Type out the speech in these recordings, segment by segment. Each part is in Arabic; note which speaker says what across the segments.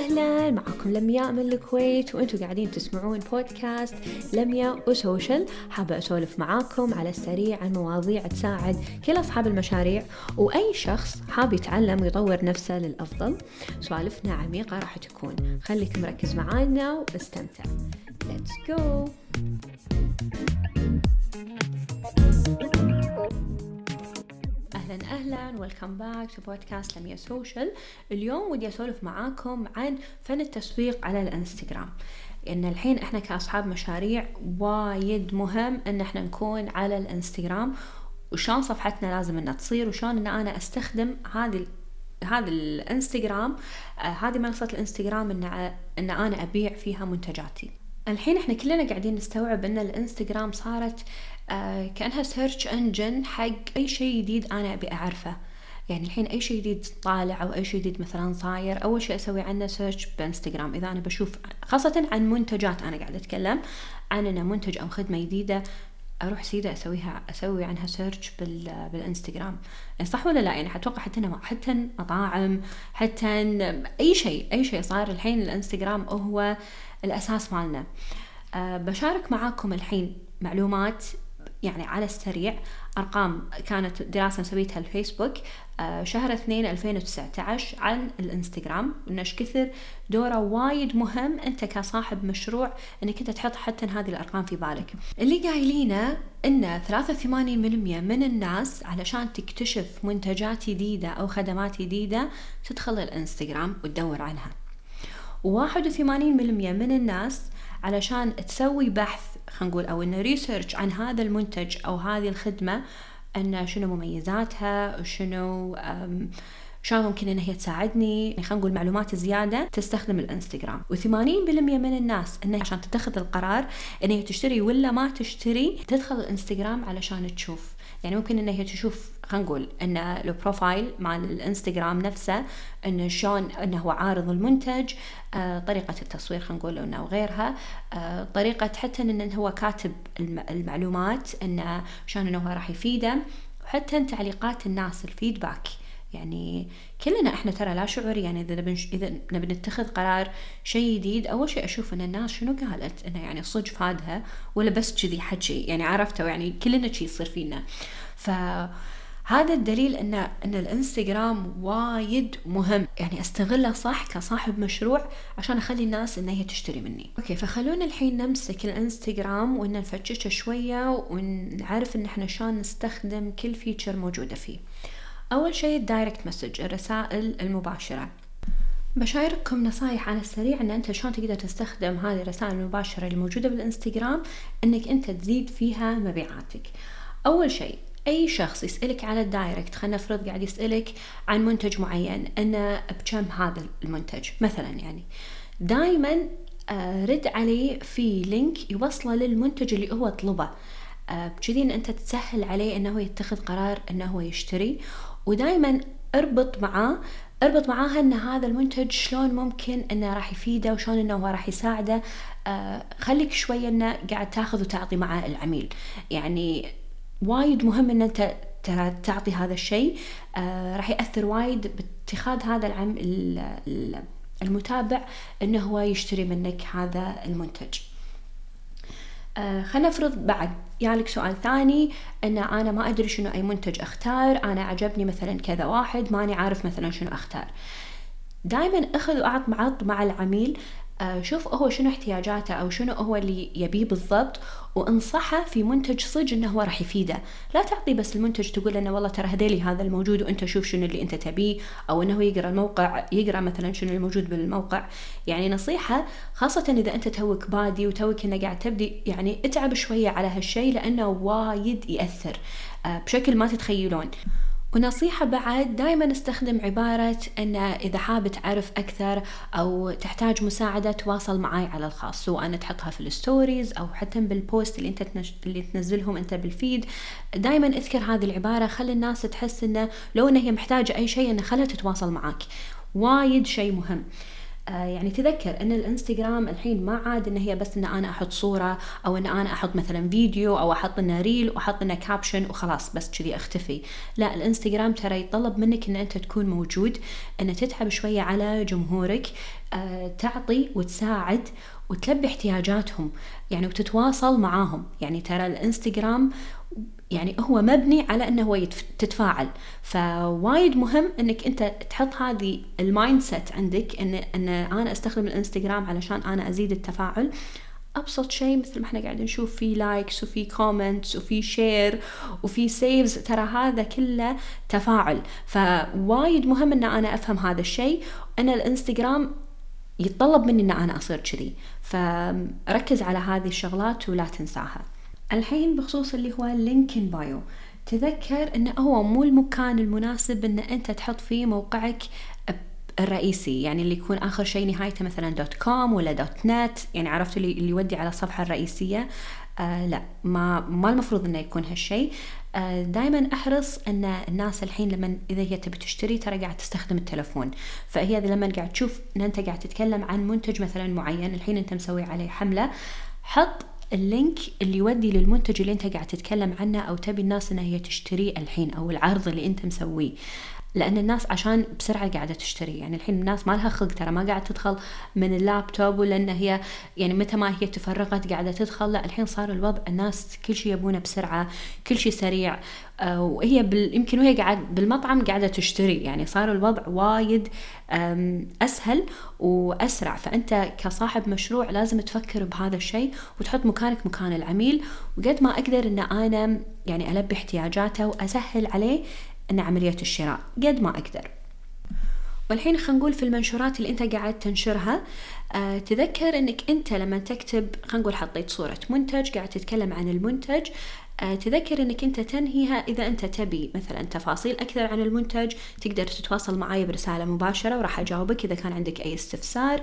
Speaker 1: أهلا. معكم لمياء من الكويت وأنتم قاعدين تسمعون بودكاست لمياء و social حابة أسولف معاكم على السريع عن مواضيع تساعد كل أصحاب المشاريع وأي شخص حاب يتعلم ويطور نفسه للأفضل. سوالفنا عميقة راح تكون. خليك مركز معانا واستمتع. Let's go. أهلا أهلا welcome back to بودكاست لميا social اليوم ودي أسولف معاكم عن فن التسويق على الإنستغرام. لأن الحين إحنا كأصحاب مشاريع وايد مهم إن إحنا نكون على الإنستغرام وشلون صفحتنا لازم إنها تصير وشلون إن أنا أستخدم هذه هذا الإنستغرام آه هذه منصة الإنستغرام إن إن أنا أبيع فيها منتجاتي. الحين إحنا كلنا قاعدين نستوعب إن الإنستغرام صارت كأنها search engine حق أي شيء جديد أنا أبي أعرفه. يعني الحين أي شيء جديد طالع أو أي شيء جديد مثلا صاير أول شيء أسوي عنه search بإنستغرام. إذا أنا بشوف خاصة عن منتجات أنا قاعدة أتكلم عن إنه منتج أو خدمة جديدة أروح سيدا أسويها أسوي عنها search بال بالإنستغرام. يعني صح ولا لا؟ يعني أتوقع حتى حتى مطاعم حتى أي شيء أي شيء صار الحين الإنستغرام هو الأساس مالنا. أه بشارك معاكم الحين معلومات يعني على السريع. أرقام كانت دراسة مسويتها الفيسبوك آه شهر اثنين 2019 عن الإنستغرام. إنش كثر دورة وايد مهم أنت كصاحب مشروع إنك أنت تحط حتى هذه الأرقام في بالك. اللي قايلينه إن 83% من الناس علشان تكتشف منتجات جديدة أو خدمات جديدة تدخل الإنستغرام وتدور عنها. و81% من الناس علشان تسوي بحث خلينا نقول أو إنه research عن هذا المنتج أو هذه الخدمة إن شنو مميزاتها وشنو شلون ممكن ان هي تساعدني؟ يعني خلينا نقول معلومات زيادة تستخدم الإنستغرام. و80% من الناس إنها عشان تتخذ القرار ان هي تشتري ولا ما تشتري تدخل الإنستغرام علشان تشوف. يعني ممكن ان هي تشوف خلينا نقول إن ال profile مال الإنستغرام نفسه انه شلون إنه هو عارض المنتج آه طريقة التصوير خلينا نقول إنه وغيرها آه طريقة حتى انه هو كاتب المعلومات إنه شلون إنه هو راح يفيده وحتى تعليقات الناس الفيدباك. يعني كلنا إحنا ترى لا شعوريا يعني إذا نبي إذا نبي نتخذ قرار شيء جديد أول شيء أشوف إن الناس شنو قالت إنه يعني صدق فادها ولا بس كذي حكي يعني عرفتوا يعني كلنا شيء يصير فينا. ف هذا الدليل ان إن الإنستغرام وايد مهم. يعني أستغله صح كصاحب مشروع عشان أخلي الناس إن هي تشتري مني. okay فخلونا الحين نمسك الإنستغرام وان نفتشه شوية ونعرف إن إحنا شلون نستخدم كل feature موجودة فيه. أول شيء ال direct message الرسائل المباشرة. بشارككم نصايح على السريع إن أنت شلون تقدر تستخدم هذه الرسائل المباشرة الموجودة بالإنستغرام إنك أنت تزيد فيها مبيعاتك. أول شيء أي شخص يسألك على ال direct خلينا نفرض قاعد يسألك عن منتج معين إنه بكم هذا المنتج مثلا يعني. دائما رد عليه في link يوصله للمنتج اللي هو طلبه. بكذي ان أنت تسهل عليه إنه يتخذ قرار إنه هو يشتري. ودائما اربط معاه اربط معاها إن هذا المنتج شلون ممكن إنه راح يفيده وشلون إنه هو راح يساعده. آه خليك شوية إنه قاعد تاخذ وتعطي مع العميل. يعني وايد مهم ان أنت تعطي هذا الشيء. آه راح يأثر وايد باتخاذ هذا العم المتابع إنه هو يشتري منك هذا المنتج. آه خلينا نفرض بعد. يالك سؤال ثاني إن أنا ما أدري شنو أي منتج أختار أنا عجبني مثلا كذا واحد ماني عارف مثلا شنو أختار. دائما أخذ وأعط معط مع العميل شوف هو شنو احتياجاته أو شنو هو اللي يبيه بالضبط وانصحه في منتج صج إنه هو راح يفيده. لا تعطي بس المنتج تقول إنه والله ترى هذيلي هذا الموجود وأنت شوف شنو اللي أنت تبيه أو إنه يقرأ الموقع يقرأ مثلا شنو الموجود بالموقع. يعني نصيحة خاصة إذا أنت توك بادي وتوك إنه قاعد تبدي يعني اتعب شوية على هالشيء لأنه وايد يأثر. بشكل ما تتخيلون. ونصيحة بعد دائما استخدم عبارة أن إذا حاب تعرف أكثر أو تحتاج مساعدة تواصل معي على الخاص سواء تحطها في ال stories أو حتى بال post اللي أنت تنش... اللي تنزلهم أنت بال feed. دائما اذكر هذه العبارة خلي الناس تحس أنه لو أنها هي محتاجة أي شيء أنه خلها تتواصل معك وايد شيء مهم. يعني تذكر إن الإنستغرام الحين ما عاد إن هي بس إن أنا أحط صورة أو إن أنا أحط مثلا فيديو أو أحط لنا reel وأحط لنا caption وخلاص بس كذي أختفي. لا الإنستغرام ترى يتطلب منك إن أنت تكون موجود إن تتعب شوية على جمهورك آه، تعطي وتساعد وتلبي احتياجاتهم يعني وتتواصل معاهم. يعني ترى الإنستغرام يعني هو مبني على إنه هو تتفاعل. فوايد مهم إنك أنت تحط هذه ال mindset عندك ان إن أنا أستخدم الإنستغرام علشان أنا أزيد التفاعل. أبسط شيء مثل ما إحنا قاعدين نشوف في likes وفي comments وفي share وفي saves ترى هذا كله تفاعل. فوايد مهم إن أنا أفهم هذا الشيء. أنا الإنستغرام يتطلب مني إن أنا أصير كذي. فركز على هذه الشغلات ولا تنساها. الحين بخصوص اللي هو link in bio. تذكر انه هو مو المكان المناسب إن أنت تحط فيه موقعك الرئيسي يعني اللي يكون آخر شيء نهايته مثلا dot com ولا dot net يعني عرفت اللي, اللي يودي على الصفحه الرئيسية. آه لا ما ما المفروض إنه يكون هالشيء. آه دائما أحرص إن الناس الحين لما إذا هي تبي تشتري ترى قاعد تستخدم التلفون. فهي لما قاعد تشوف إن أنت قاعد تتكلم عن منتج مثلا معين الحين أنت مسوي عليه حملة حط اللينك اللي يودي للمنتج اللي انت قاعد تتكلم عنه أو تبي الناس انها هي تشتريه الحين أو العرض اللي أنت مسويه. لأن الناس عشان بسرعة قاعدة تشتري. يعني الحين الناس ما لها خلق ترى ما قاعدة تدخل من اللابتوب ولان هي يعني متى ما هي تفرغت قاعدة تدخل. لا الحين صار الوضع الناس كل شيء يبونه بسرعة كل شيء سريع. آه، وهي بال... يمكن وهي قاعد بالمطعم قاعدة تشتري. يعني صار الوضع وايد أسهل وأسرع. فأنت كصاحب مشروع لازم تفكر بهذا الشيء وتحط مكانك مكان العميل. وقد ما أقدر إن أنا يعني ألبي احتياجاته وأسهل عليه أن عمليه الشراء قد ما أقدر. والحين خلينا نقول في المنشورات اللي أنت قاعد تنشرها آه تذكر أنك أنت لما تكتب خلينا نقول حطيت صورة منتج قاعد تتكلم عن المنتج تذكر إنك أنت تنهيها إذا أنت تبي مثلا تفاصيل أكثر عن المنتج تقدر تتواصل معي برسالة مباشرة وراح أجاوبك إذا كان عندك أي استفسار.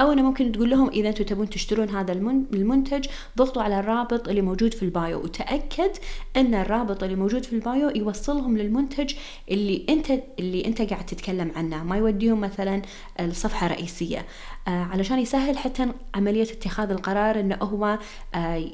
Speaker 1: أو أنا ممكن تقول لهم إذا أنتم تبون تشترون هذا المنتج ضغطوا على الرابط اللي موجود في ال bio وتأكد إن الرابط اللي موجود في ال bio يوصلهم للمنتج اللي انت اللي أنت قاعد تتكلم عنه. ما يوديهم مثلا الصفحة الرئيسية. آه علشان يسهل حتى عملية اتخاذ القرار إنه هو آه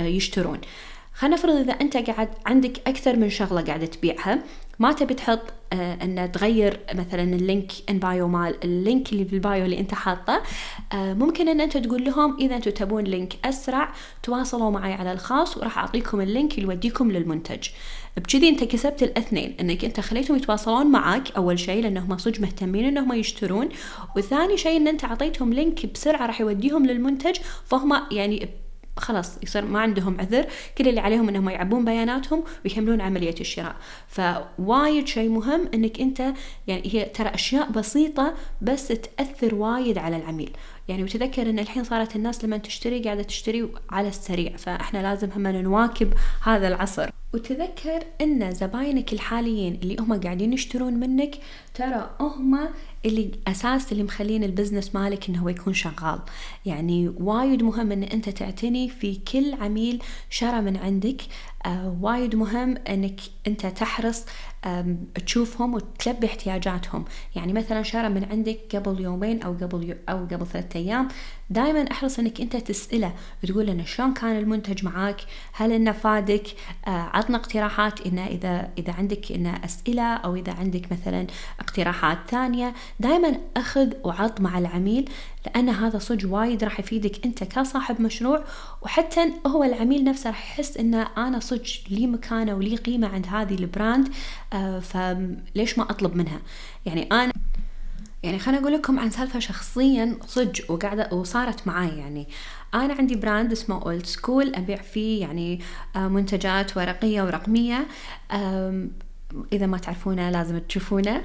Speaker 1: يشترون. خلينا نفرض إذا أنت قاعد عندك أكثر من شغلة قاعدة تبيعها ما تبي تحط آه ان تغير مثلا ال link in bio مال ال link اللي في ال bio اللي أنت حاطه. آه ممكن إن انت تقول لهم إذا أنتم تبون link أسرع تواصلوا معي على الخاص وراح أعطيكم ال link اللي يوديكم للمنتج. بكذي أنت كسبت الاثنين إنك أنت خليتهم يتواصلون معك أول شيء لأنهم صدق مهتمين إنهم يشترون وثاني شيء إن أنت أعطيتهم link بسرعة راح يوديهم للمنتج فهم يعني خلاص يصير ما عندهم عذر كل اللي عليهم إنهم يعبون بياناتهم ويكملون عملية الشراء. فوايد شيء مهم إنك أنت يعني هي ترى أشياء بسيطة بس تأثر وايد على العميل. يعني وتذكر إن الحين صارت الناس لما تشتري قاعدة تشتري على السريع فإحنا لازم هم نواكب هذا العصر. وتذكر إن زباينك الحاليين اللي هم قاعدين يشترون منك ترى هم اللي أساس اللي مخلين البزنس مالك إنه هو يكون شغال. يعني وايد مهم إن أنت تعتني في كل عميل شرى من عندك. آه وايد مهم إنك أنت تحرص تشوفهم وتلبي احتياجاتهم. يعني مثلا شارع من عندك قبل يومين أو قبل أو قبل ثلاثة أيام دائما أحرص إنك أنت تسأله تقول انه شلون كان المنتج معاك؟ هل إنه فادك؟ آه عطنا اقتراحات إنه إذا إذا عندك إنه أسئلة أو إذا عندك مثلا اقتراحات ثانية. دائما أخذ وعط مع العميل لأن هذا صج وايد راح يفيدك أنت كصاحب مشروع وحتى هو العميل نفسه راح يحس إنه أنا صج لي مكانة ولي قيمة عند هذه البراند آه فليش ما أطلب منها؟ يعني أنا يعني خليني أقول لكم عن سالفة شخصيا صج وقاعدة وصارت معي يعني أنا عندي brand اسمه Old School أبيع فيه يعني آه، منتجات ورقية ورقمية إذا ما تعرفونه لازم تشوفونه.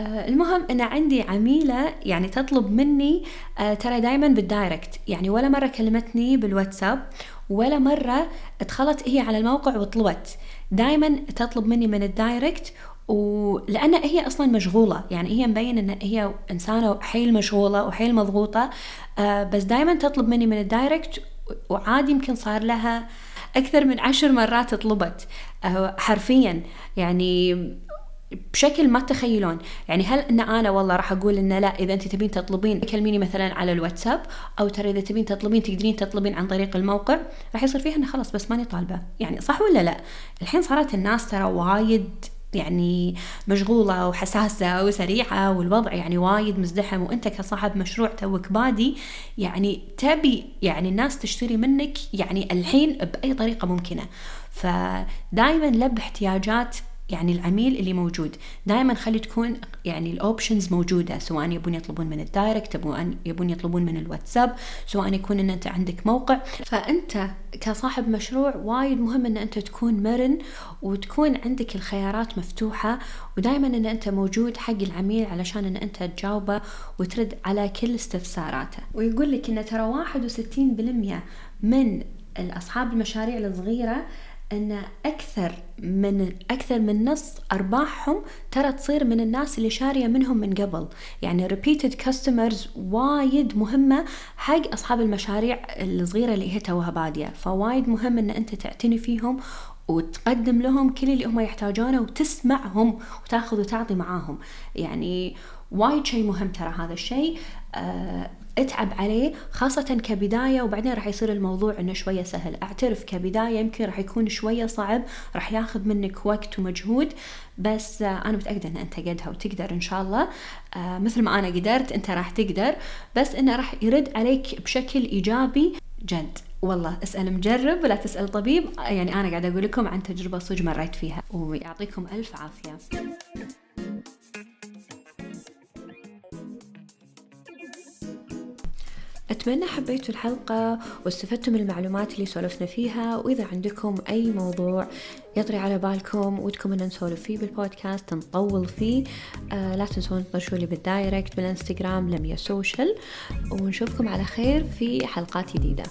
Speaker 1: آه المهم إن عندي عميلة يعني تطلب مني آه ترى دائما بال direct. يعني ولا مرة كلمتني بالواتساب ولا مرة دخلت هي على الموقع وطلبت. دائما تطلب مني من ال direct ولان هي أصلا مشغولة. يعني هي مبين إن هي إنسانة حيل مشغولة وحيل مضغوطة. آه بس دائما تطلب مني من ال direct وعادي يمكن صار لها أكثر من عشر مرات طلبت. آه، حرفيا يعني بشكل ما تتخيلون يعني هل إن أنا والله راح أقول إن لا إذا أنت تبين تطلبين كلميني مثلا على الواتساب أو ترى إذا تبين تطلبين تقدرين تطلبين عن طريق الموقع راح يصير فيها انه خلاص بس ماني طالبة. يعني صح ولا لا؟ الحين صارت الناس ترى وايد يعني مشغولة وحساسة وسريعة والوضع يعني وايد مزدحم وأنت كصاحب مشروع توك بادي يعني تبي يعني الناس تشتري منك يعني الحين بأي طريقة ممكنة. فدائما لب احتياجات يعني العميل اللي موجود. دائما خلي تكون يعني ال options موجودة سواء يبون يطلبون من ال direct يبون يبون يطلبون من الواتساب سواء يكون إن أنت عندك موقع. فأنت كصاحب مشروع وايد مهم إن أنت تكون مرن وتكون عندك الخيارات مفتوحة ودائما إن أنت موجود حق العميل علشان إن أنت تجاوبه وترد على كل استفساراته. ويقول لك إن ترى 61% من اصحاب المشاريع الصغيرة أن أكثر من أكثر من نص أرباحهم ترى تصير من الناس اللي شارية منهم من قبل. يعني repeated customers وايد مهمة حق أصحاب المشاريع الصغيرة اللي هي توها بادية. فوايد مهم أن أنت تعتني فيهم وتقدم لهم كل اللي هم يحتاجونه وتسمعهم وتاخذ وتعطي معاهم. يعني وايد شيء مهم ترى هذا الشيء آه اتعب عليه خاصة كبداية وبعدين راح يصير الموضوع إنه شوية سهل. أعترف كبداية يمكن راح يكون شوية صعب راح ياخذ منك وقت ومجهود بس أنا متأكدة إن أنت قدها وتقدر إن شاء الله. آه مثل ما أنا قدرت أنت راح تقدر بس إنه راح يرد عليك بشكل إيجابي جد. والله اسأل مجرب ولا تسأل طبيب. يعني أنا قاعدة أقول لكم عن تجربة صج مريت فيها ويعطيكم ألف عافية. أتمنى حبيتوا الحلقة واستفدتم من المعلومات اللي سولفنا فيها وإذا عندكم أي موضوع يطري على بالكم ودكم أن نسولف فيه بالبودكاست نطول فيه. آه لا تنسون تطرشوا لي بال direct بالإنستغرام لميا سوشيال ونشوفكم على خير في حلقات جديدة.